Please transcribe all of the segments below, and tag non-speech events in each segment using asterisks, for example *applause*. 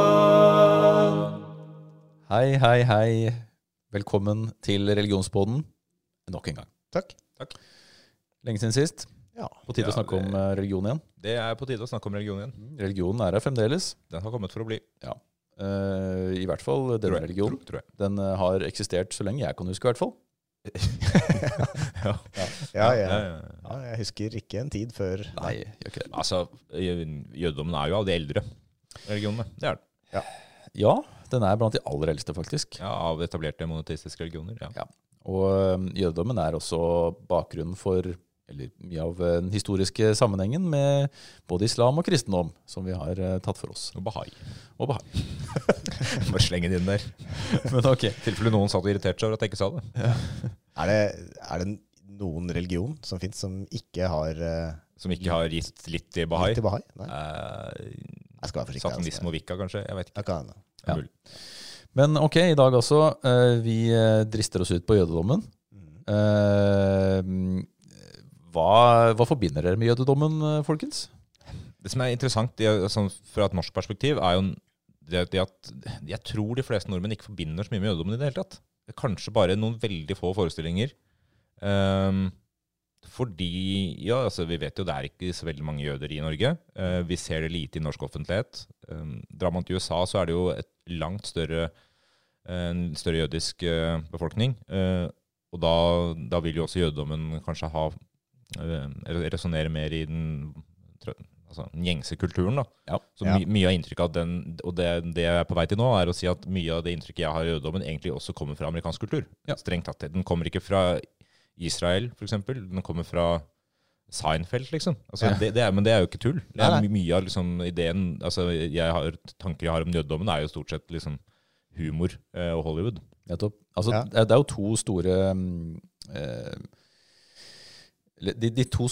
Religionsrådet. Hei, hei, hei. Velkommen til religionspodden nok en gang. Takk. Lenge siden sist. Ja. På tide Ja, å snakke det- om eh, religion igjen. Det er på tide å snakke om religion igjen. Religionen er her fremdeles. Den har kommet for å bli. Eh, I hvert fall denne religionen. Tror, tror jeg. Den eh, har eksistert så lenge jeg kan huske, i hvert fall. Ja. Ja, Ja, ja, jeg husker ikke en tid før Nei, gjør ikke det. Altså, jødedommen er jo av de eldre religionene. Det er den. Ja, den er blant de aller eldste, faktisk. Ja, av etablerte monoteistiske religioner. Ja. Ja. Og jødedommen er også bakgrunnen for eller mye av eh, den historiske sammenhengen med både islam og kristendom, som vi har eh, tatt for oss. Og bahai. Og bahai. *laughs* Bare slenge det inn der. *laughs* Men ok. I tilfelle noen satt og irriterte seg over at jeg ikke sa det. Er det, er det noen religion som fins som ikke har uh, Som ikke har gitt litt til bahai. til bahai? Nei, Uh, jeg skal være forsiktig. satanisme og wicca, kanskje? Jeg vet ikke. Okay, er Ja. Men ok, i dag også. Uh, vi drister oss ut på jødedommen. Mhm. Hva, hva forbinder dere med jødedommen, eh, folkens? Det som er interessant sånn, fra et norsk perspektiv, er jo det at jeg tror de fleste nordmenn ikke forbinder så mye med jødedommen i det hele tatt. Det er kanskje bare noen veldig få forestillinger. Um, fordi ja, altså, vi vet jo det er ikke så veldig mange jøder i Norge. Uh, vi ser det lite i norsk offentlighet. Um, drar man til USA, så er det jo et langt større, en større jødisk uh, befolkning. Uh, og da, da vil jo også jødedommen kanskje ha uh, resonnere mer i den altså, gjengse kulturen. da. Ja. Så my, mye av inntrykket av den, og det, det jeg er på vei til nå, er å si at mye av det inntrykket jeg har i jødedommen, egentlig også kommer fra amerikansk kultur. Ja. Strengt tatt. Den kommer ikke fra Israel, f.eks. Den kommer fra Seinfeld, liksom. Altså, Ja. det, det er, men det er jo ikke tull. Det er mye av liksom, ideen altså, jeg har, Tanker jeg har om jødedommen, er jo stort sett liksom, humor eh, og Hollywood. Nettopp. Altså, Ja. det, det er jo to store mm, eh, De, de to,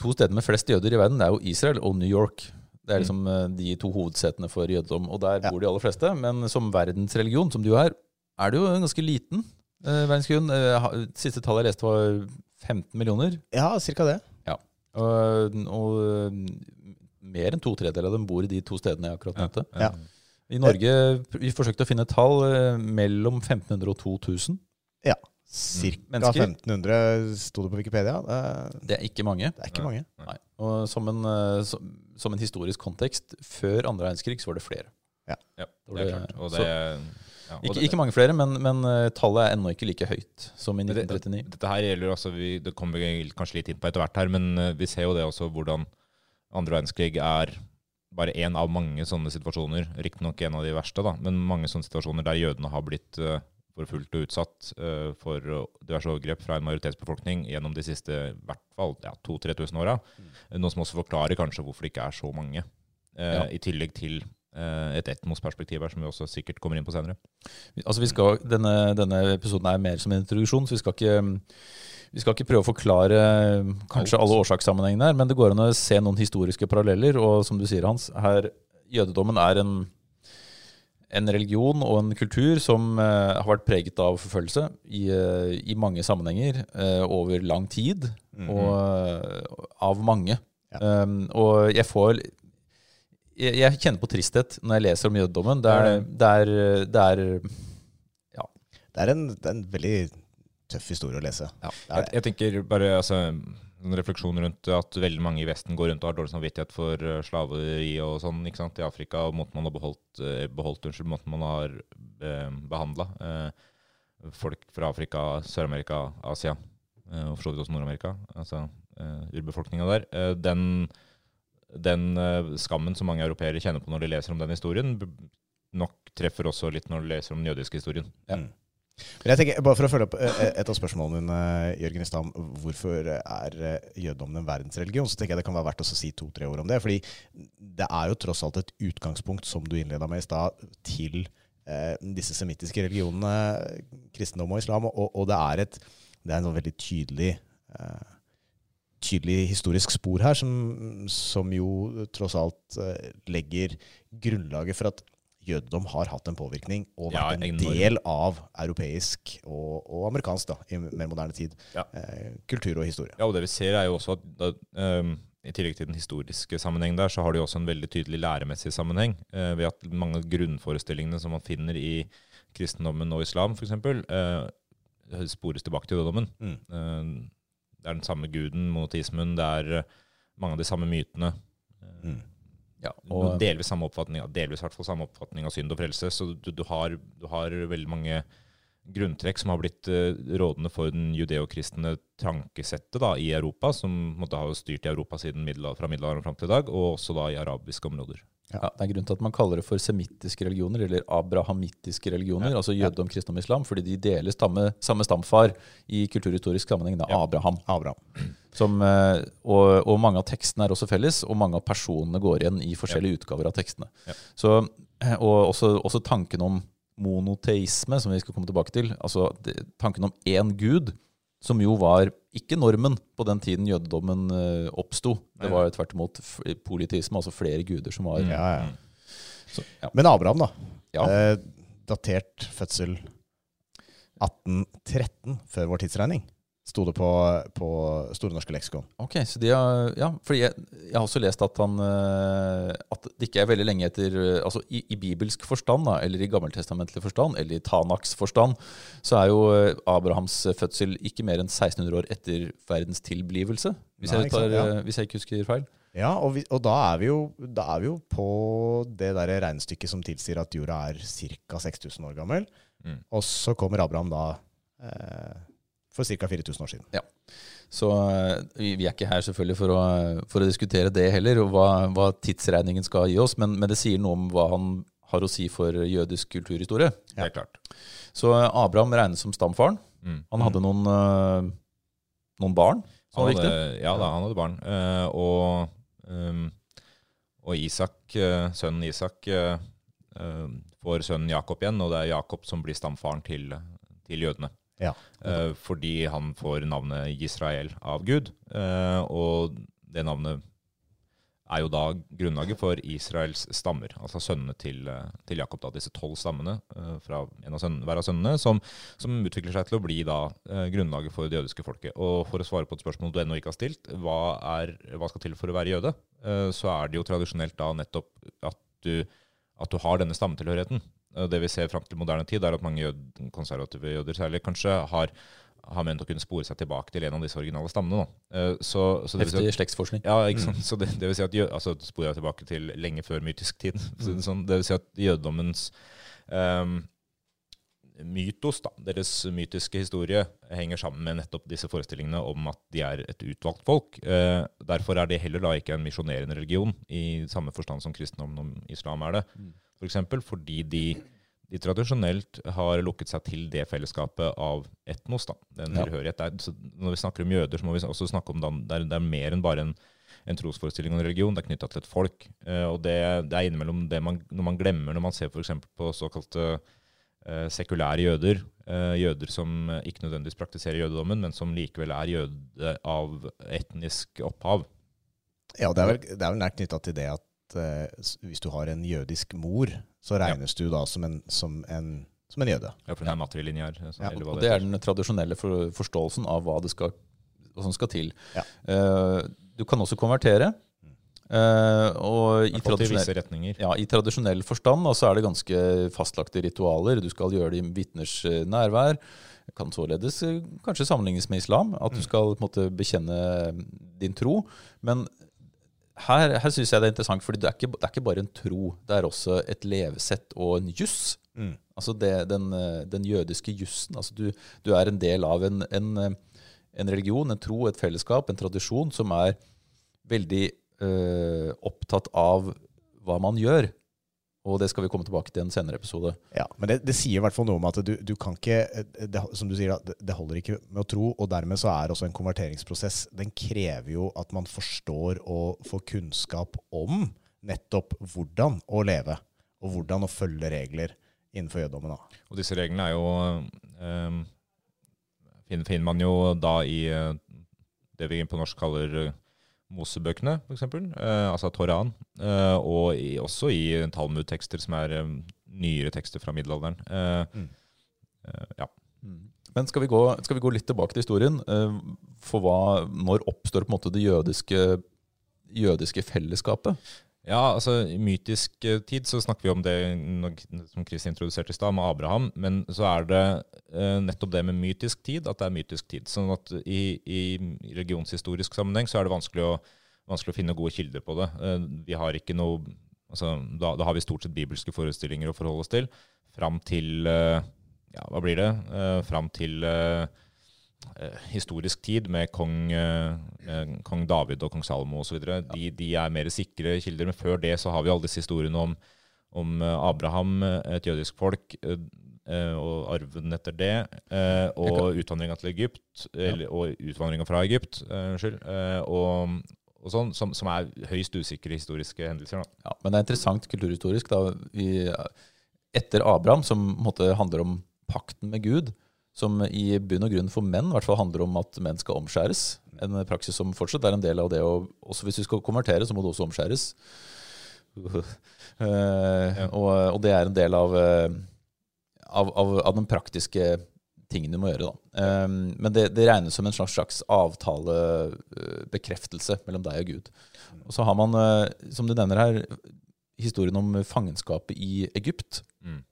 to stedene med flest jøder i verden det er jo Israel og New York. Det er liksom eh, de to hovedsetene for jødedom. Og der Ja. bor de aller fleste. Men som verdensreligion, som du er, er det jo en ganske liten eh, verdensreligion. Eh, siste tallet jeg leste, var 15 millioner. Ja, cirka det. Og, og eh, mer enn to tredjedeler av dem bor i de to stedene jeg akkurat nevnte. Ja. I Norge vi forsøkte å finne et tall eh, mellom 1500 og 2000. Cirka Mennesker. 1500 sto det på Wikipedia. Det, Det er ikke mange. det er ikke mange. Nei. Og som en, eh, som, som en historisk kontekst, før andre verdenskrig så var det flere. Ja, ja det, det er klart. Og så- ja, og Ikke, det- ikke mange flere, men, men eh, tallet er ennå ikke like høyt som i Men det- 1939. Dette her gjelder altså, vi, Det kommer vi kanskje litt inn på etter hvert her, men eh, vi ser jo det også hvordan andre verdenskrig er bare én av mange sånne situasjoner. Riktignok en av de verste, da, men mange sånne situasjoner der jødene har blitt uh, forfulgt og utsatt uh, for diverse overgrep fra en majoritetsbefolkning gjennom de siste i hvert fall ja, 2000-3000 åra. Noe som også forklarer kanskje hvorfor det ikke er så mange. Uh, Ja. I tillegg til eh, et etmosperspektiv her, som vi også sikkert kommer inn på senere. Altså vi skal, denne, denne episoden er mer som en introduksjon, så vi skal ikke, vi skal ikke prøve å forklare kanskje alle årsakssammenhengene her, men det går an å se noen historiske paralleller. Og som du sier, Hans, her jødedommen er en, en religion og en kultur som uh, har vært preget av forfølgelse i, uh, i mange sammenhenger uh, over lang tid, og eh, av mange. Ja. Um, og jeg får jeg, jeg kjenner på tristhet når jeg leser om jødedommen. Det er, det er, det er Det er en, det er en veldig tøff historie å lese. Ja. Jeg, jeg tenker bare altså, en refleksjon rundt at veldig mange i Vesten går rundt og har dårlig samvittighet for eh, slaveri og sånn ikke sant, i Afrika, og måten man har beholdt, eh, beholdt unnskyld, måten man har eh, behandla eh, folk fra Afrika, Sør-Amerika, Asia, eh, og for så vidt også Nord-Amerika, altså eh, urbefolkninga der, eh, den, den eh, skammen som mange europeere kjenner på når de leser om den historien, nok treffer også litt når de leser om den jødiske historien. Ja. Mm. Men jeg tenker, bare for å følge opp eh, et av spørsmålene dine, Jørgen Istam, hvorfor er eh, jødedommen en verdensreligion, så tenker jeg det kan være verdt å si to-tre ord om det. fordi det er jo tross alt et utgangspunkt, som du innleda med i stad, til eh, disse semittiske religionene, kristendom og islam. Og, og det er et det er en sånn veldig tydelig eh, tydelig historisk spor her, som, som jo tross alt eh, legger grunnlaget for at jødedom har hatt en påvirkning og Ja, vært en enorm. del av europeisk og, og amerikansk da, i mer moderne tid. Ja. Eh, kultur og historie. Ja, og det vi ser er jo også at da, um, i tillegg til den historiske sammenhengen der, så har det jo også en veldig tydelig læremessig sammenheng. uh, ved at mange av grunnforestillingene som man finner i kristendommen og islam, f.eks., uh, spores tilbake til jødedommen. Mm. Uh, det er den samme guden, monotismen, det er eh, mange av de samme mytene. Eh, Mm. Ja, og delvis samme oppfatning, delvis hvert fall samme oppfatning av synd og frelse. Så du, du, har, du har veldig mange grunntrekk som har blitt uh, rådende for den judeokristne tankesettet da, i Europa, som måtte ha styrt i Europa siden middel, fra middelalderen fram til i dag, og også da i arabiske områder. Ja, det er grunn til at man kaller det for semittiske religioner, eller abrahamittiske religioner, Ja. altså jødedom, kristendom islam, fordi de deler stamme, samme stamfar i kulturhistorisk sammenheng, da, Ja. Abraham. Abraham. Som, eh, og, og mange av tekstene er også felles, og mange av personene går igjen i forskjellige utgaver av tekstene. Så, eh, og også, også tanken om monoteisme, som vi skal komme tilbake til. altså Tanken om én gud, som jo var ikke normen på den tiden jødedommen eh, oppsto. Det var jo tvert imot politisme, altså flere guder som var Mm. Ja, ja. så, ja. Men Abraham, da. Ja. Eh, datert fødsel 1813 før vår tidsregning. Sto det på, på Store norske leksikon. Ok, så de har, ja, fordi jeg, jeg har også lest at han eh, At det ikke er veldig lenge etter eh, Altså i, i bibelsk forstand, da, eller i gammeltestamentlig forstand, eller i Tanaks forstand, så er jo eh, Abrahams fødsel ikke mer enn 1600 år etter verdens tilblivelse. Hvis, Nei, jeg, ikke tar, sant, ja. hvis jeg ikke husker feil. Ja, og, vi, og da, er vi jo, da er vi jo på det der regnestykket som tilsier at jorda er ca. 6000 år gammel. Mm. Og så kommer Abraham da eh, for ca. 4000 år siden. Så eh, vi vi er ikke her selvfølgelig for å, for å diskutere det heller, og hva, hva tidsregningen skal gi oss, men, men det sier noe om hva han har å si for jødisk kulturhistorie. Ja. Helt klart. Så eh, Abraham regnes som stamfaren. Mm. Han hadde noen, eh, noen barn. som Han hadde, viktige. ja da, han hadde barn. Eh, og, um, og Isak, sønnen Isak får sønnen Jakob igjen, og det er Jakob som blir stamfaren til, til jødene. Ja. Uh, fordi han får navnet Israel av Gud, Uh, og det navnet er jo da grunnlaget for Israels stammer, altså sønnene til, eh, til Jakob. da, Disse tolv stammene uh, fra en av sønnene, hver av sønnene, som, som utvikler seg til å bli da grunnlaget for det jødiske folket. Og For å svare på et spørsmål du ennå ikke har stilt, hva, er, hva skal til for å være jøde? Så er det jo tradisjonelt da nettopp at du, at du har denne stammetilhørigheten. Eh, Det vi ser fram til moderne tid, er at mange jød, konservative jøder særlig kanskje har, har ment å kunne spore seg tilbake til en av disse originale stammene. Eh, Så, så si Heftig slektsforskning. ja, ikke sant? Så det, det vil si at altså, sporer jeg tilbake til lenge før mytisk tid. *laughs* Så, mm. sånn, det vil si at jødedommens um, mytos, da, deres mytiske historie, henger sammen med nettopp disse forestillingene om at de er et utvalgt folk. Eh, derfor er det heller da ikke en misjonerende religion i samme forstand som kristendommen og islam er det. Mm. For eksempel fordi de, de tradisjonelt har lukket seg til det fellesskapet av etnos. da, den Ja. tilhørighet. Er, så når vi snakker om jøder, så må vi også snakke om at det, det er mer enn bare en, en trosforestilling og en religion. Det er knytta til et folk. Eh, og det, det er innimellom det man, når man glemmer når man ser f.eks. på såkalte eh, sekulære jøder, eh, jøder som ikke nødvendigvis praktiserer jødedommen, men som likevel er jøde av etnisk opphav. Ja, det er vel, det er vel nært knytta til det at eh, hvis du har en jødisk mor, så regnes du da som en, som en, som en jøde. Ja, for den er matrilinjær. Ja, Og det er den tradisjonelle for, forståelsen av hva, det skal, hva som skal til. Ja. Uh, du kan også konvertere. Uh, og i tradisjonell, ja, I tradisjonell forstand da, så er det ganske fastlagte ritualer. Du skal gjøre det i vitners eh, nærvær. Kan således kanskje sammenlignes med islam, at du Mm. skal på en måte bekjenne din tro. Men her, her syns jeg det er interessant, for det, er ikke- det er ikke bare en tro. Det er også et levesett og en juss. Mm. Altså det, den, den jødiske jussen. Altså du, du er en del av en, en, en religion, en tro, et fellesskap, en tradisjon som er veldig øh, opptatt av hva man gjør. Og det skal vi komme tilbake til i en senere episode. Ja, Men det, det sier i hvert fall noe om at du, du kan ikke det, Som du sier, da, det, holder ikke med å tro. Og dermed så er også en konverteringsprosess Den krever jo at man forstår og får kunnskap om nettopp hvordan å leve. Og hvordan å følge regler innenfor jødedommen. da. Og disse reglene er jo um, finner, finner man jo da i eh, det vi på norsk kaller eh, Mosebøkene, f.eks., eh, altså Toran, eh, og i, også i Talmud-tekster, som er eh, nyere tekster fra middelalderen. Mm. ja. Men skal vi, gå, skal vi, gå, litt tilbake til historien? For hva, når oppstår på en måte det jødiske, jødiske fellesskapet? Ja, altså I mytisk eh, tid så snakker vi om det som Chris introduserte i stad, med Abraham. Men så er det eh, nettopp det med mytisk tid at det er mytisk tid. Sånn at i, i religionshistorisk sammenheng så er det vanskelig å, vanskelig å, finne gode kilder på det. Eh, vi har ikke noe, altså, da, da, har vi stort sett bibelske forestillinger å forholde oss til. Fram til eh, ja, hva blir det? Eh, fram til eh, historisk tid med kong, med kong, David og kong Salomo osv. De, de er mer sikre kilder. Men før det så har vi alle disse historiene om, om eh, Abraham, et jødisk folk, og arven etter det, og utvandringa til Egypt, eller, og utvandringa fra Egypt, unnskyld, og, og sånn, som, som, er høyst usikre historiske hendelser. Da. Ja, Men det er interessant kulturhistorisk. da, vi, Etter Abraham, som måtte handler om pakten med Gud, som i bunn og grunn for menn i hvert fall handler om at menn skal omskjæres. En praksis som fortsatt er en del av det. Og også hvis du skal konvertere, så må du også omskjæres. Uh, og, og, det er en del av, uh, av, av, av, den praktiske tingen du må gjøre. Da. Um, men det, det, regnes som en slags, slags avtalebekreftelse mellom deg og Gud. Og så har man, som du nevner her, historien om fangenskapet i Egypt. Mm.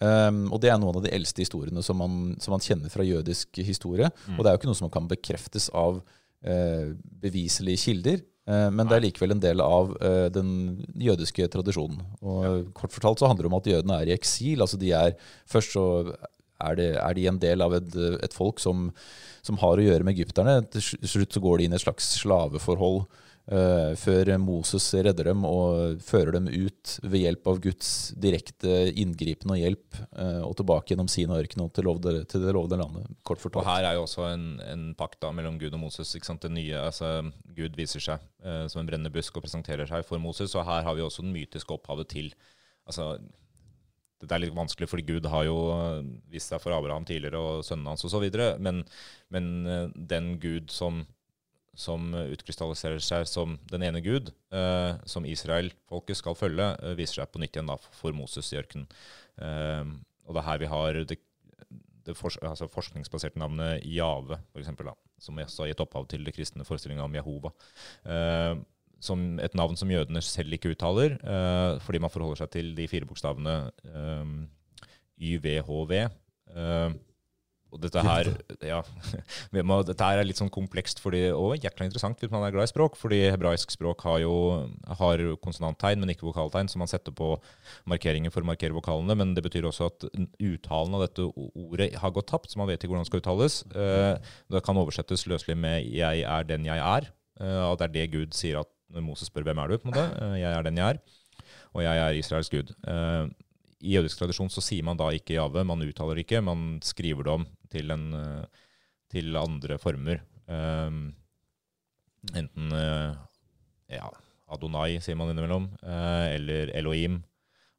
Um, og det er noen av de eldste historiene som man, som man kjenner fra jødisk historie. Mm. Og det er jo ikke noe som kan bekreftes av uh, beviselige kilder. Uh, men det er likevel en del av uh, den jødiske tradisjonen. Og ja. Kort fortalt så handler det om at jødene er i eksil. altså de er, Først så er, det, er de en del av et, et folk som, som, har å gjøre med egypterne. Til slutt så går de inn i et slags slaveforhold før Moses redder dem og fører dem ut ved hjelp av Guds direkte inngripen og hjelp, uh, og tilbake gjennom sin ørken og til, lovde, til, det lovede landet. kort fortalt. Og Her er jo også en, en pakt mellom Gud og Moses. ikke sant? Det nye, altså Gud viser seg uh, som en brennende busk og presenterer seg for Moses. Og her har vi også den mytiske opphavet til altså det er litt vanskelig, fordi Gud har jo vist seg for Abraham tidligere og sønnen hans osv. Men, men den Gud som som utkrystalliserer seg som den ene gud, eh, som Israel-folket skal følge, eh, viser seg på nytt igjen da for Moses i ørkenen. Eh, og det er her vi har det, det for, altså forskningsbaserte navnet Jave, for eksempel, da, som også har gitt opphav til det kristne forestillinga om Jehova. Eh, som et navn som jødene selv ikke uttaler, eh, fordi man forholder seg til de fire bokstavene eh, YVHV. Og dette her, ja, *laughs* dette her er litt sånn komplekst fordi, og jækla interessant hvis man er glad i språk. Fordi hebraisk språk har jo har konsonanttegn, men ikke vokaltegn, så man setter på markeringer for å markere vokalene. Men det betyr også at uttalen av dette ordet har gått tapt, så man vet ikke hvordan det skal uttales. Eh, det kan oversettes løselig med 'jeg er den jeg er'. At og det er det Gud sier at når Moses spør 'hvem er du?' på en måte. Eh, 'Jeg er den jeg er', og jeg er Israels Gud. I jødisk tradisjon så sier man da ikke Jave, man uttaler ikke, man skriver det om til, en, eh, til andre former. Um, enten uh, ja, Adonai, sier man innimellom, uh, eller Elohim.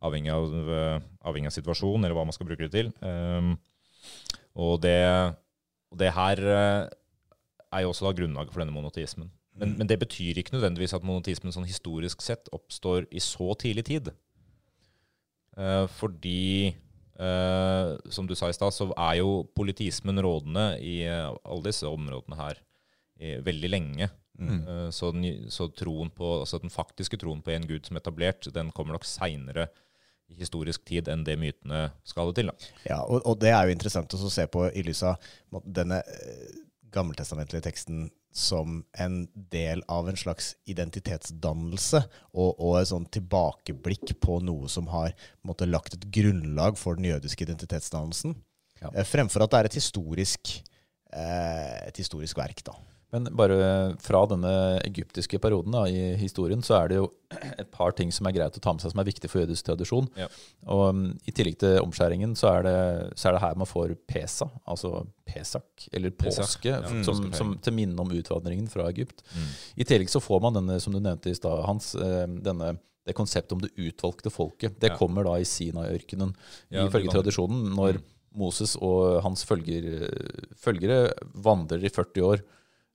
Avhengig av, uh, avhengig av situasjon, eller hva man skal bruke det til. Um, og, det, og, det, her er jo også da grunnlaget for denne monoteismen. Men, mm. men, det betyr ikke nødvendigvis at monoteismen sånn historisk sett oppstår i så tidlig tid. fordi Uh, som du sa i stad, så er jo politismen rådende i uh, alle disse områdene her i, veldig lenge. Mm. Uh, så, den, så troen på, altså den faktiske troen på en gud som er etablert, den kommer nok seinere i historisk tid enn det mytene skal til. Da. Ja, og, og, det er jo interessant å se på i lys av denne gammeltestamentlige teksten som en del av en slags identitetsdannelse og, og et sånn tilbakeblikk på noe som har måtte, lagt et grunnlag for den jødiske identitetsdannelsen, ja. Eh, fremfor at det er et historisk, eh, et historisk verk. da. Men bare fra denne egyptiske perioden da, i historien, så er det jo et par ting som er greit å ta med seg som er viktig for jødisk tradisjon. Ja. Og um, I tillegg til omskjæringen så er, det, så er, det, her man får pesa, altså pesak, eller påske, ja, som, som, til minne om utvandringen fra Egypt. Mm. I tillegg så får man denne, som du nevnte i stad, Hans, eh, denne, det konseptet om det utvalgte folket. Det ja. kommer da i Sinai-ørkenen, ifølge tradisjonen, når mm. Moses og hans følger, følgere vandrer i 40 år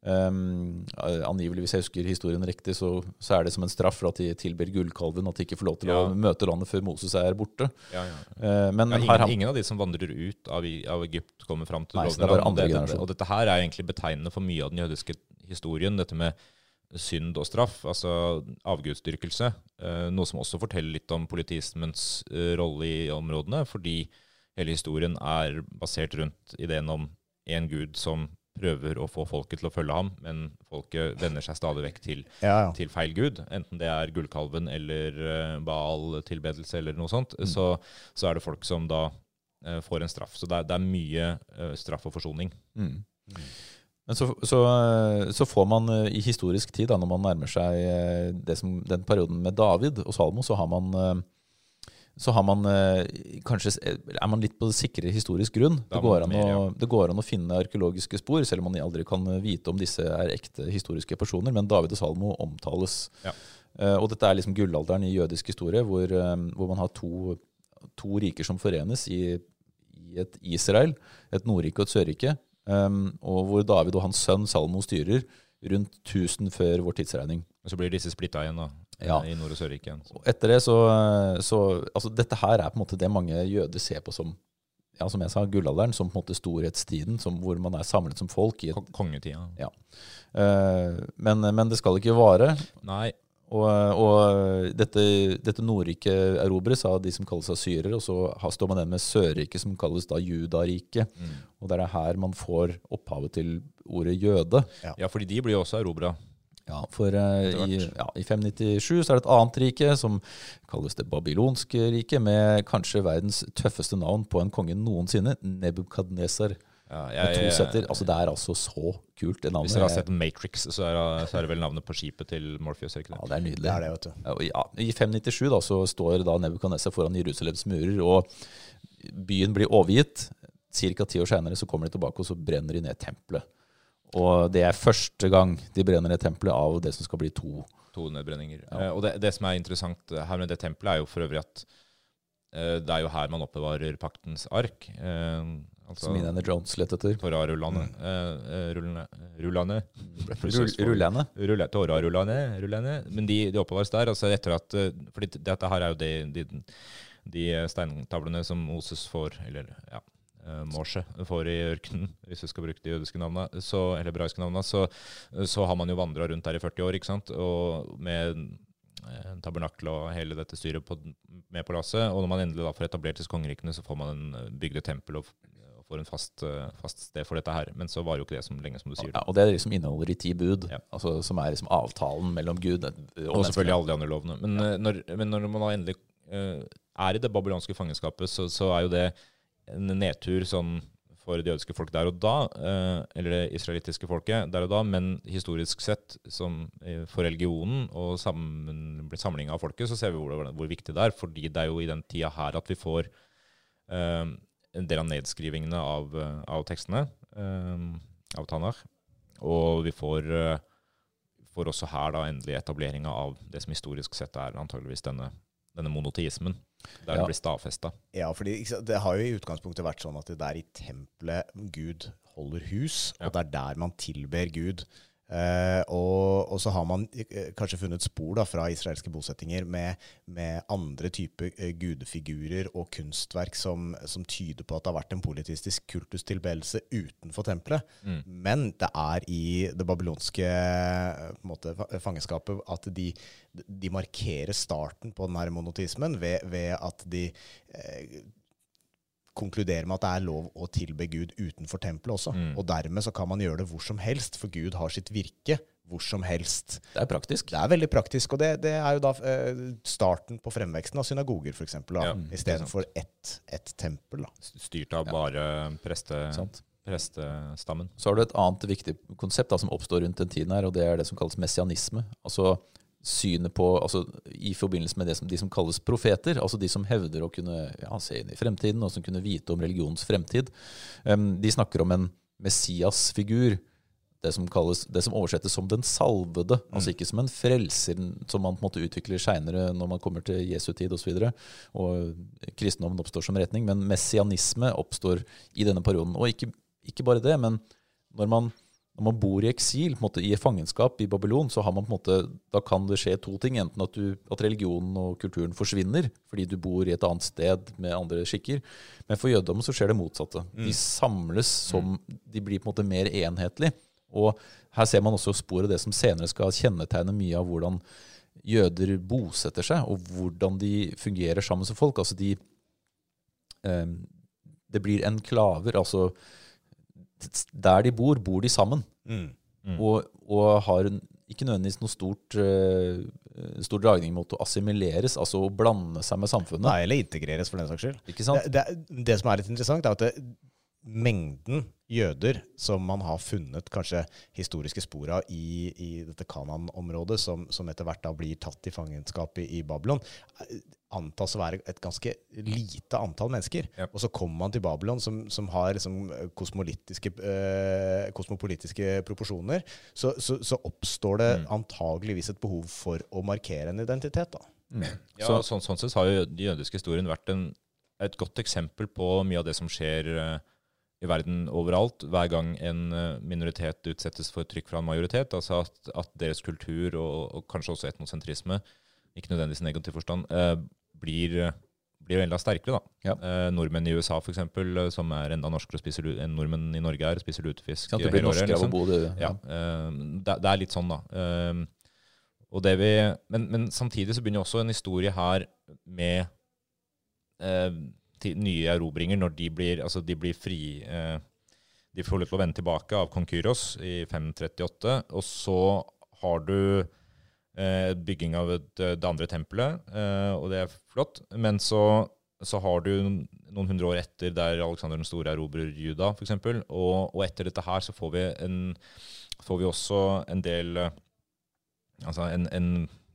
Um, angivelig, hvis jeg husker historien riktig, så, så, er det som en straff for at de tilber gullkalven, at de ikke får lov til ja. å møte landet før Moses er borte. Ja, ja. Uh, men ingen, han, ingen, av de som vandrer ut av, av Egypt, kommer fram til nei, det land. Det, det, og dette her er egentlig betegnende for mye av den jødiske historien. Dette med synd og straff, altså avgudsdyrkelse. Uh, noe som også forteller litt om politismens uh, rolle i områdene, fordi hele historien er basert rundt ideen om en gud som prøver å få folket til å følge ham, men folket vender seg stadig vekk til, ja, ja. til feil gud. Enten det er gullkalven eller uh, Baal-tilbedelse eller noe sånt, mm. så, så, er det folk som da uh, får en straff. Så det er, det er mye uh, straff og forsoning. Mm. Mm. Men så, så, så, får man i historisk tid, da, når man nærmer seg som, den perioden med David og Salmo, så har man så har man eh, kanskje, er man litt på sikre historisk grunn. Det går, mer, ja. å, det går, an å, finne arkeologiske spor, selv om man aldri kan vite om disse er ekte historiske personer. Men David og Salmo omtales. Ja. Og dette er liksom gullalderen i jødisk historie, hvor, hvor man har to, to, riker som forenes i, i, et Israel. Et Nordrike og et Sørrike. Um, og hvor David og hans sønn Salmo styrer rundt 1000 før vår tidsregning. Og Så blir disse splitta igjen, da? Ja. i Nord- og Sørrike. Etter det så, så, altså Dette her er på en måte det mange jøder ser på som ja, som jeg sa, gullalderen, som på en måte storhetstiden, som, hvor man er samlet som folk. i et, Kongetida. Ja. Uh, men, men, det skal ikke vare. Nei. Og, og dette, dette Nordriket erobres av de som kalles assyrer, og så står man igjen med Sørriket, som kalles da Judariket. Mm. Og det er her man får opphavet til ordet jøde. Ja, ja fordi de blir jo også erobra. Ja, for uh, i, ja, i, 597 så er det et annet rike som kalles det babylonske riket, med kanskje verdens tøffeste navn på en konge noensinne, Nebukadneser. Ja, jeg, jeg, jeg, Altså, det er altså så kult. Det navnet. Hvis dere har sett Matrix, så er, så er, det vel navnet på skipet til Morpheus? Ikke det? Ja, det er nydelig. Det er det, vet du. Ja, I 597 da, så står da Nebukadneser foran Jerusalems murer, og byen blir overgitt. Ca. ti år seinere kommer de tilbake, og så brenner de ned tempelet. Og det er første gang de brenner et tempelet av det som skal bli to. To nedbrenninger. Ja. Eh, og det, det, som er interessant her med det tempelet, er jo for øvrig at eh, det er jo her man oppbevarer paktens ark. Eh, altså, som Indiana Jones lette etter. Torarullane. Mm. Eh, rullane Rullane. Rullane. Men de, de, oppbevares der. altså etter at, fordi dette her er jo de, de, de steintavlene som Moses får, eller ja, uh, Morse får i ørkenen, hvis vi skal bruke de jødiske navnene, så, eller hebraiske navnene, så, så, har man jo vandra rundt der i 40 år, ikke sant? og med tabernakle og hele dette styret på, med på lasset. Og når man endelig da får etablert disse kongerikene, så får man en bygde bygd tempel og, og får en fast, uh, fast, sted for dette her. Men så var jo ikke det som lenge, som du sier. Ja, og det er liksom inneholder i ti bud, ja. altså, som er liksom avtalen mellom Gud og, og selvfølgelig alle de andre lovene. Men, ja. når, men når man da endelig er i det babylonske fangenskapet, så, så er jo det en nedtur sånn for det jødiske folk der og da, eh, eller det israelittiske folket der og da, men historisk sett som for religionen og sammen, samling av folket, så ser vi hvor, hvor, viktig det er. Fordi det er jo i den tida her at vi får uh, en del av nedskrivingene av, av tekstene, uh, av Tanach. Og vi får, uh, får også her da endelig etableringa av det som historisk sett er antageligvis denne, denne monoteismen. Der ja. det blir stadfesta. Ja, fordi det har jo i utgangspunktet vært sånn at det er i tempelet Gud holder hus, og det er der man tilber Gud. Uh, og, og, så har man uh, kanskje funnet spor da, fra israelske bosettinger med, med andre typer uh, gudefigurer og kunstverk som, som, tyder på at det har vært en politistisk kultustilbedelse utenfor tempelet. Mm. Men det er i det babylonske måte, fangenskapet at de, de, markerer starten på denne monotismen ved, ved at de konkluderer med at det er lov å tilbe Gud utenfor tempelet også. Mm. Og dermed så kan man gjøre det hvor som helst, for Gud har sitt virke hvor som helst. Det er praktisk. Det er veldig praktisk, og det, det er jo da eh, starten på fremveksten av synagoger, f.eks., ja, istedenfor ett et tempel. Da. Styrt av bare preste, prestestammen. Så har du et annet viktig konsept da, som oppstår rundt den tiden her, og det er det som kalles messianisme. Altså synet på altså, I forbindelse med det som, de som kalles profeter, altså de som hevder å kunne ja, se inn i fremtiden, og som kunne vite om religionens fremtid. Um, de snakker om en Messias-figur. Det som, kalles, det som oversettes som den salvede. Mm. Altså ikke som en frelser som man på en måte utvikler seinere når man kommer til Jesu tid osv. Og, så og kristendommen oppstår som retning. Men messianisme oppstår i denne perioden. Og ikke, ikke bare det, men når man når man bor i eksil, måte, i fangenskap i Babylon, så har man på en måte, da kan det skje to ting. Enten at, du, at religionen og kulturen forsvinner fordi du bor i et annet sted med andre skikker. Men for jødedommen så skjer det motsatte. De samles som De blir på en måte mer enhetlig. Og her ser man også spor av det som senere skal kjennetegne mye av hvordan jøder bosetter seg, og hvordan de fungerer sammen som folk. Altså de eh, Det blir enklaver. Altså der de bor, bor de sammen. Mm. Mm. Og, og har en, ikke nødvendigvis noe stort, uh, stor dragning mot å assimileres, altså å blande seg med samfunnet. Nei, eller integreres, for den saks skyld. Ikke sant? Det, det, det som er litt interessant, er at det, mengden jøder som man har funnet kanskje historiske spor av i, i dette Kanan-området, som, som etter hvert da blir tatt i fangenskap i, i Babylon, eh, antas å være et ganske lite antall mennesker. Ja. Og så kommer man til Babylon, som, som har liksom kosmolitiske, eh, kosmopolitiske proporsjoner. Så, så, så oppstår det Mm. antageligvis et behov for å markere en identitet. da. Ja, Så- sånn, sånn sett har jo den jødiske historien vært en, et godt eksempel på mye av det som skjer eh, i verden overalt, hver gang en eh, minoritet utsettes for trykk fra en majoritet. Altså at, at deres kultur, og, og kanskje også etnosentrisme, ikke nødvendigvis i negativ forstand, eh, blir, blir enda sterkere. da. Ja. Eh, nordmenn i USA, f.eks., som er enda norskere spiser, enn nordmenn i Norge er, spiser lutefisk Sånn, Det blir året, liksom. av å liksom. bo det. Ja, eh, det, det er litt sånn, da. Eh, og det vi, men, men samtidig så begynner også en historie her med eh, nye erobringer når de blir, altså de blir fri eh, De får til å vende tilbake av kong Kyros i 538. Og så har du eh, bygging av et, det andre tempelet, eh, og det er flott. Men så, så har du noen hundre år etter der Alexander den store erobrer Juda, f.eks. Og, og etter dette her så får vi, en, får vi også en del eh, Altså en, en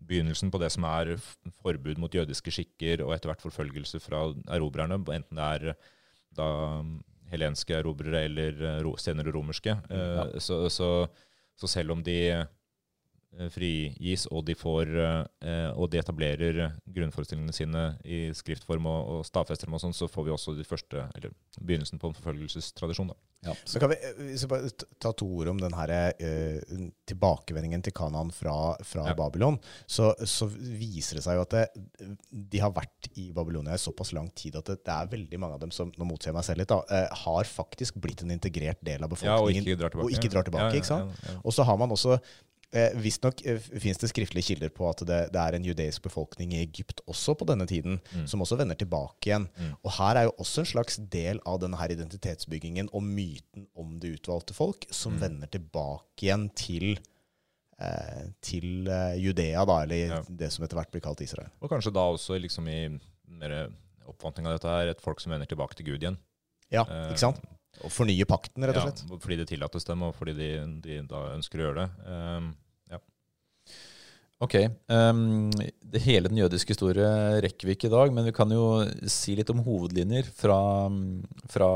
begynnelsen på det som er forbud mot jødiske skikker, og etter hvert forfølgelse fra erobrerne, enten det er da helenske erobrere eller eh, senere romerske. Eh, Ja. så, så, så selv om de frigis, og de, får, eh, og de etablerer grunnforestillingene sine i skriftform og, og stadfester dem, og sånn, så får vi også de første, eller begynnelsen på en forfølgelsestradisjon. Da. Ja. Så kan vi, eh, hvis vi bare ta to ord om den her, eh, tilbakevendingen til Kanaan fra, fra Ja. Babylon, så, så viser det seg jo at det, de har vært i Babylonia i såpass lang tid at det, det er veldig mange av dem som nå motser jeg meg selv litt, da, eh, har faktisk blitt en integrert del av Ja, og befolkningen. ikke drar tilbake. og ikke drar tilbake, Ja, ja, ikke sant? Og så har man også Eh, Visstnok eh, fins det skriftlige kilder på at det, det er en jødeisk befolkning i Egypt også på denne tiden, Mm. som også vender tilbake igjen. Mm. Og her er jo også en slags del av denne her identitetsbyggingen og myten om det utvalgte folk, som Mm. vender tilbake igjen til, eh, til eh, Judea, da, eller Ja. det som etter hvert blir kalt Israel. Og kanskje da også liksom i mer oppfatning av dette her, et folk som vender tilbake til Gud igjen. Ja, Eh, ikke sant? Og fornye pakten, rett og slett. Ja, fordi det tillates dem, og fordi de, de da ønsker å gjøre det. Um, Ok. Um, det hele den jødiske historie rekker vi ikke i dag, men vi kan jo si litt om hovedlinjer fra, fra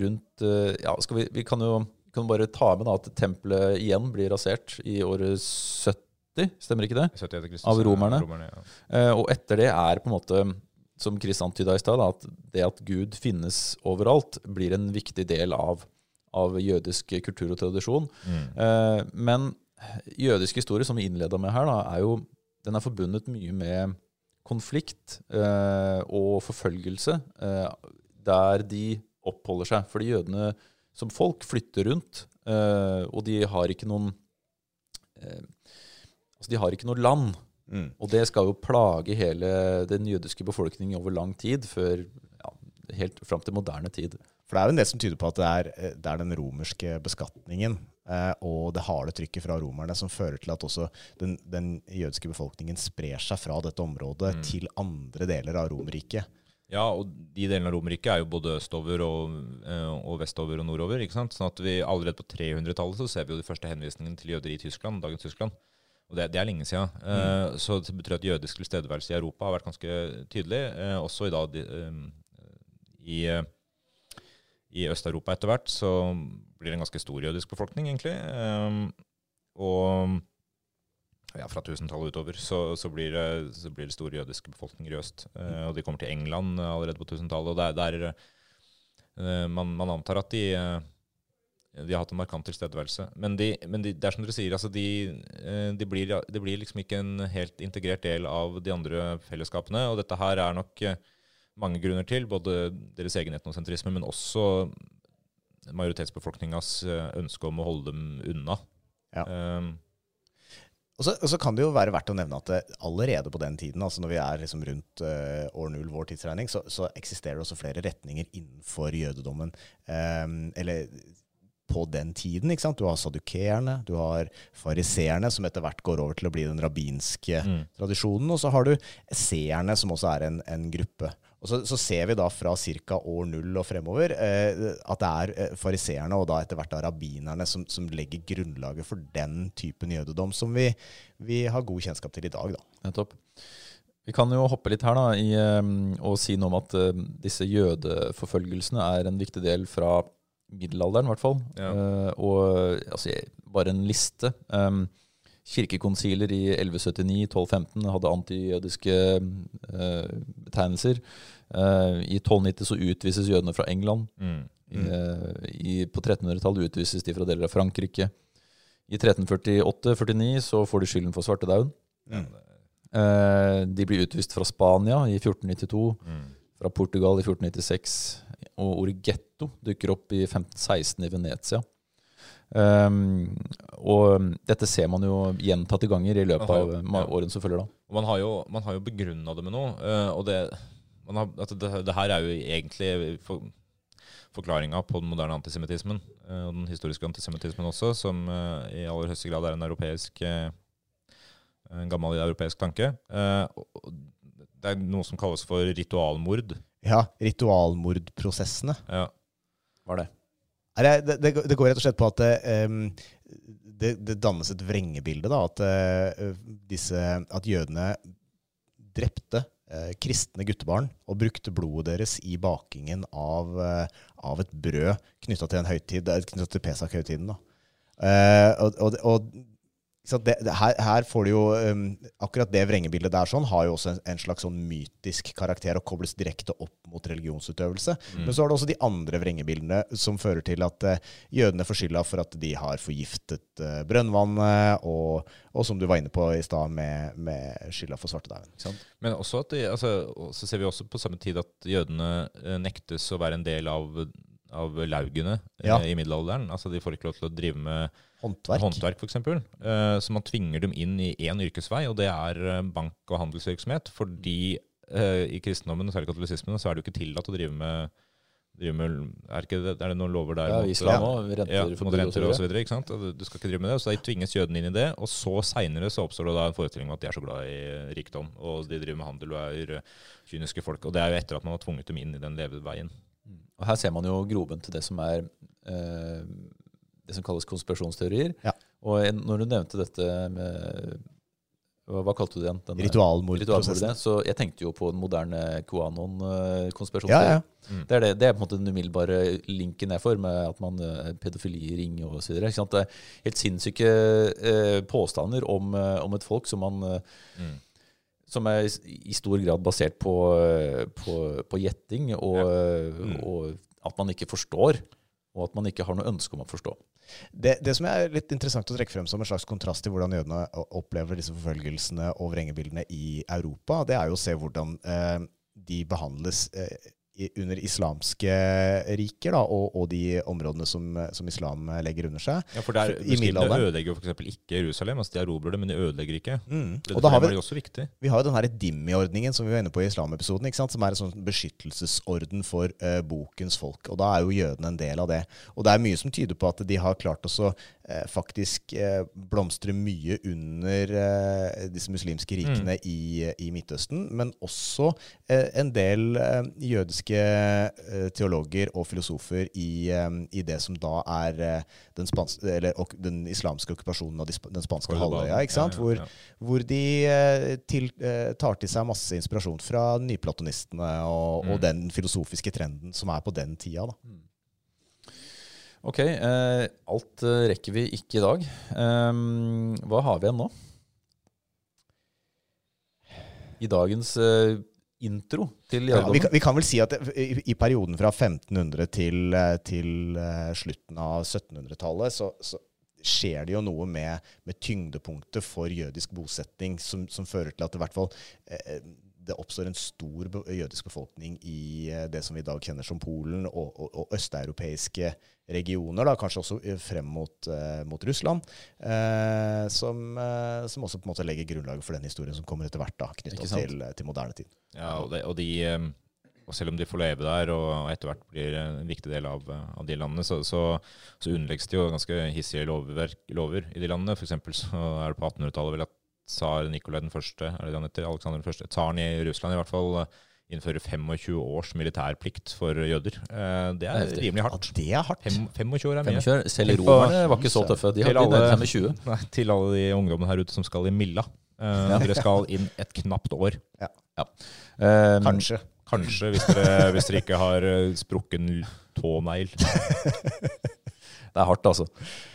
rundt eh, Ja, skal vi, vi kan jo kan bare ta med da at tempelet igjen blir rasert i året 70, stemmer ikke det? 70 etter Kristus, Av romerne? ja. uh, og etter det er på en måte, som Chris antyda i stad, at det at Gud finnes overalt, blir en viktig del av, av jødisk kultur og tradisjon. Mm. Eh, men jødisk historie, som vi innleda med her, da, er jo den er forbundet mye med konflikt eh, og forfølgelse eh, der de oppholder seg. Fordi jødene som folk flytter rundt, eh, og de har ikke noen eh, Altså, de har ikke noe land. Mm. Og det skal jo plage hele den jødiske befolkningen over lang tid, før ja, helt fram til moderne tid. For det er jo en del som tyder på at det er, eh, det er den romerske beskatningen eh, og det harde trykket fra romerne som fører til at også den, den jødiske befolkningen sprer seg fra dette området Mm. til andre deler av Romerriket. Ja, og de delene av Romerriket er jo både østover og, eh, og vestover og nordover. ikke sant? Sånn at vi allerede på 300-tallet så ser vi jo de første henvisningene til jøder i Tyskland, dagens Tyskland. Og det, det er lenge siden. Eh, så det betyr at jødisk tilstedeværelse i Europa har vært ganske tydelig. Eh, også i, da, de, eh, i, i Øst-Europa etter hvert så blir det en ganske stor jødisk befolkning, egentlig. Og ja, fra 1000-tallet utover så, så, blir det, så blir det store jødiske befolkninger i øst. Og de kommer til England allerede på 1000-tallet. Og der, der eh, man, man antar at de, de har hatt en markant tilstedeværelse. Men, de, men de, det er som dere sier, altså de, eh, de, blir, de blir liksom ikke en helt integrert del av de andre fellesskapene. Og dette her er nok eh, mange grunner til, både deres egen etnosentrisme, men også majoritetsbefolkningas eh, ønske om å holde dem unna. Ja. Um, Og så, og så kan det jo være verdt å nevne at det, allerede på den tiden, altså når vi er liksom rundt uh, år null, vår tidsregning, så, så eksisterer det også flere retninger innenfor jødedommen. Um, eller på den tiden. ikke sant? Du har sadukeerne, du har fariseerne, som etter hvert går over til å bli den rabbinske Mm. tradisjonen. Og så har du seerne, som også er en, en gruppe. Og så, så ser vi da fra ca. år null og fremover eh, at det er eh, fariseerne og da etter hvert da rabbinerne som, som legger grunnlaget for den typen jødedom som vi, vi har god kjennskap til i dag. da. Nettopp. Vi kan jo hoppe litt her da, i, um, og si noe om at um, disse jødeforfølgelsene er en viktig del fra middelalderen, i hvert fall. Ja. Uh, og altså, bare en liste. Um, kirkekonsiler i 1179, 1215 hadde antijødiske uh, betegnelser. Uh, I 1290 så utvises jødene fra England. mm. Eh, i, på 1300-tallet utvises de fra deler av Frankrike. I 1348-49 så får de skylden for svartedauden. Mm. Eh, de blir utvist fra Spania i 1492, Mm. fra Portugal i 1496, og ordet getto dukker opp i 1516 i Venezia. Um, og dette ser man jo gjentatte ganger i løpet har av ja. årene som følger da. Og man har jo, man har jo begrunna det med noe. eh, og det, man har, det, det her er jo egentlig for, forklaringa på den moderne antisemittismen. eh, og den historiske antisemittismen også, som eh, i aller høyeste grad er en europeisk en gammel europeisk tanke. Det er noe som kalles for ritualmord. Ja, ritualmordprosessene. Ja. Var det? Er det, det, det går- det går rett og slett på at det, em, det, det dannes et vrengebilde. Da, at, uh, disse, at jødene drepte uh, kristne guttebarn og brukte blodet deres i bakingen av, uh, av et brød knytta til en høytid, knytta til Pesak-høytiden. da. Eh, og, og, og det, det, her, her får du jo um, Akkurat det vrengebildet der sånn har jo også en, en slags sånn mytisk karakter og kobles direkte opp mot religionsutøvelse. Mm. Men så er det også de andre vrengebildene som fører til at uh, jødene får skylda for at de har forgiftet uh, brønnvannet, og, og som du var inne på i stad, med, med skylda for svartedauden. Men også at de, altså, så ser vi også på samme tid at jødene eh, nektes å være en del av, av laugene Ja. i middelalderen. Altså De får ikke lov til å drive med Håndverk. håndverk, f.eks. Uh, så man tvinger dem inn i én yrkesvei, og det er eh, bank- og handelsvirksomhet. Fordi eh, i kristendommen, og særlig katolisismen, så er det jo ikke tillatt å drive med, drive med er, ikke det, er det noen lover der? Ja, mot, islam ha noe. Renter, ja, mot renter og så videre. ikke sant? Du skal ikke drive med det, så de tvinges jødene inn i det. Og så seinere så oppstår det da en forestilling om at de er så glad i rikdom, og de driver med handel og er eh, kyniske folk. Og det er jo etter at man har tvunget dem inn i den leveveien. Og her ser man jo groben til det som er eh, det som kalles konspirasjonsteorier. Ja. Og en- når du nevnte dette med Hva, hva kalte du det igjen? Den- Ritualmordprosessen. Ritualmordet. Så jeg tenkte jo på den moderne Ja, QAnon-konspirasjonsteorien. ja. Det er, det, det er på en måte den umiddelbare linken jeg får med at man pedofilier pedofili ringer og så videre. Det er helt sinnssyke eh, påstander om, eh, om et folk som man eh, Mm. som er i stor grad basert på, eh, på, på gjetting, og, ja. Mm. og at man ikke forstår, og at man ikke har noe ønske om å forstå. Det, det som er litt interessant å trekke frem som en slags kontrast til hvordan jødene opplever disse forfølgelsene og vrengebildene i Europa, det er jo å se hvordan eh, de behandles eh, under islamske riker, da, og, og de områdene som, som islam legger under seg. Ja, for der, I middelalderen. De ødelegger jo f.eks. ikke Jerusalem. altså De erobrer det, men de ødelegger ikke. Mm. Det, Og da har vi, også viktig. vi har jo den her Dimmi-ordningen som vi var inne på i islamepisoden, ikke sant? som er en sånn beskyttelsesorden for uh, bokens folk. Og da er jo jødene en del av det. Og det er mye som tyder på at de har klart å eh, faktisk eh, blomstre mye under eh, disse muslimske rikene i, i Midtøsten, men også eh, en del eh, jødiske eh, teologer og filosofer i, eh, i det som da er eh, den, spans eller, den islamske okkupasjonen av den spanske halvøya, ikke sant? Ja, Hvor, ja, ja. hvor de eh, til, eh, tar til seg masse inspirasjon fra nyplatonistene og, og Mm. den filosofiske trenden som er på den tida. Da. Ok, eh, alt eh, rekker vi ikke i dag. Ehm, hva har vi igjen nå? I dagens eh, intro til Ja, vi, kan- vi kan vel si at i, i perioden fra 1500 til, eh, til uh, slutten av 1700-tallet, så, så skjer det jo noe med, med tyngdepunktet for jødisk bosetting som, som fører til at det i hvert fall eh, det oppstår en stor jødisk befolkning i eh, det som vi i dag kjenner som Polen og, og, og østeuropeiske regioner, da, kanskje også eh, frem mot, eh, mot Russland, eh, som, eh, som også på en måte legger grunnlaget for den historien som kommer etter hvert, da, knytta til, til moderne tid. Ja, og, det, og, de, eh, og selv om de får leve der, og etter hvert blir en viktig del av, av de landene, så, så, så underlegges det jo ganske hissige lovverk, lover i de landene. For eksempel så er det på 1800-tallet vel at tsar Nikolai den første, er det han heter, Alexander den første, tsaren i Russland i hvert fall, innfører 25 års militærplikt for jøder. Eh, Det er rimelig Ja, hardt. det er hardt. Fem, 25 år er mye. 25. Selv romerne var ikke så tøffe. De Til hadde alle- nærmet seg med 20. Nei, til alle de ungdommene her ute som skal i Milla. Eh, Ja. Dere skal inn et knapt år. Eh, Kanskje. Kanskje, hvis dere, hvis dere ikke har eh, sprukken tånegl. *laughs* Det er hardt, altså.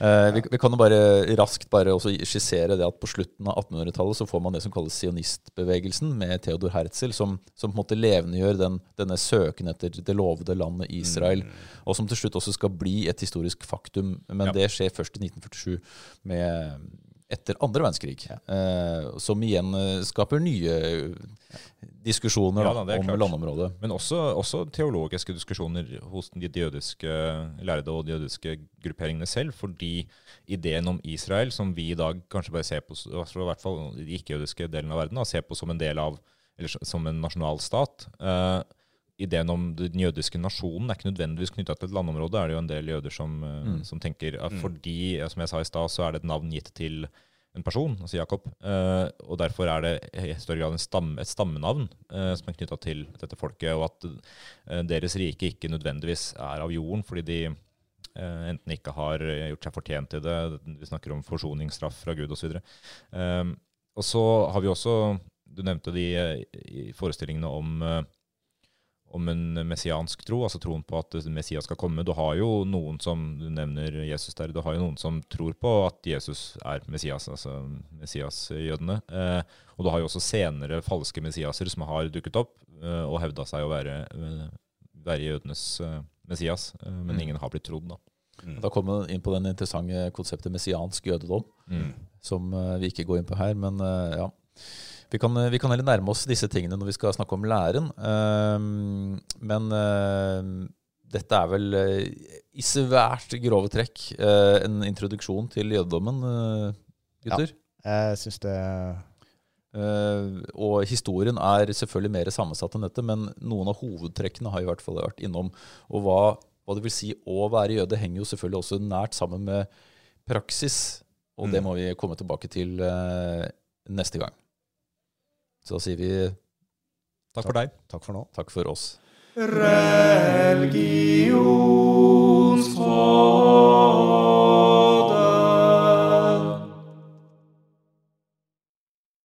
Eh, vi, vi kan jo bare raskt bare skissere det at på slutten av 1800-tallet så får man det som kalles sionistbevegelsen, med Theodor Herzl, som, som på en måte levendegjør den, denne søken etter det lovede landet Israel, og som til slutt også skal bli et historisk faktum. Men Ja. det skjer først i 1947, med, etter andre verdenskrig, eh, som igjen eh, skaper nye diskusjoner Ja da, da, om klart. landområdet. Men også, også teologiske diskusjoner hos de jødiske lærde og de jødiske grupperingene selv. Fordi ideen om Israel, som vi i dag kanskje bare ser på, i hvert fall de ikke-jødiske delen av verden, da, ser på som en del av, eller som en nasjonalstat eh, Ideen om den jødiske nasjonen er ikke nødvendigvis knytta til et landområde. Er det jo en del jøder som, eh, Mm. som tenker at fordi, eh, som jeg sa i stad, så er det et navn gitt til en person, altså Jakob. Eh, og derfor er det i større grad en stamme, et stammenavn eh, som er knytta til dette folket, og at eh, deres rike ikke nødvendigvis er av jorden fordi de eh, enten ikke har eh, gjort seg fortjent til det, vi snakker om forsoningsstraff fra Gud osv. Um, og så har vi også, du nevnte de eh, forestillingene om eh, om en messiansk tro, altså troen på at Messias skal komme. Du har jo noen som du nevner Jesus der, du har jo noen som tror på at Jesus er Messias, altså Messias-jødene. Eh, og du har jo også senere falske Messiaser som har dukket opp eh, og hevda seg å være, eh, være jødenes eh, Messias, eh, men Mm. ingen har blitt trodd, da. Da kommer vi inn på den interessante konseptet messiansk jødedom. Mm. som eh, vi ikke går inn på her. Men eh, ja, vi kan, eh, vi kan heller nærme oss disse tingene når vi skal snakke om læren. Ehm, men eh, dette er vel eh, i svært grove trekk eh, en introduksjon til jødedommen, eh, gutter. Jeg syns det Uh, og historien er selvfølgelig mer sammensatt enn dette, men noen av hovedtrekkene har i hvert fall vært innom. Og hva, hva det vil si å være jøde, henger jo selvfølgelig også nært sammen med praksis. Og det Mm. må vi komme tilbake til uh, neste gang. Så da sier vi Takk for deg. Takk for nå. takk for oss. Religionsfolk.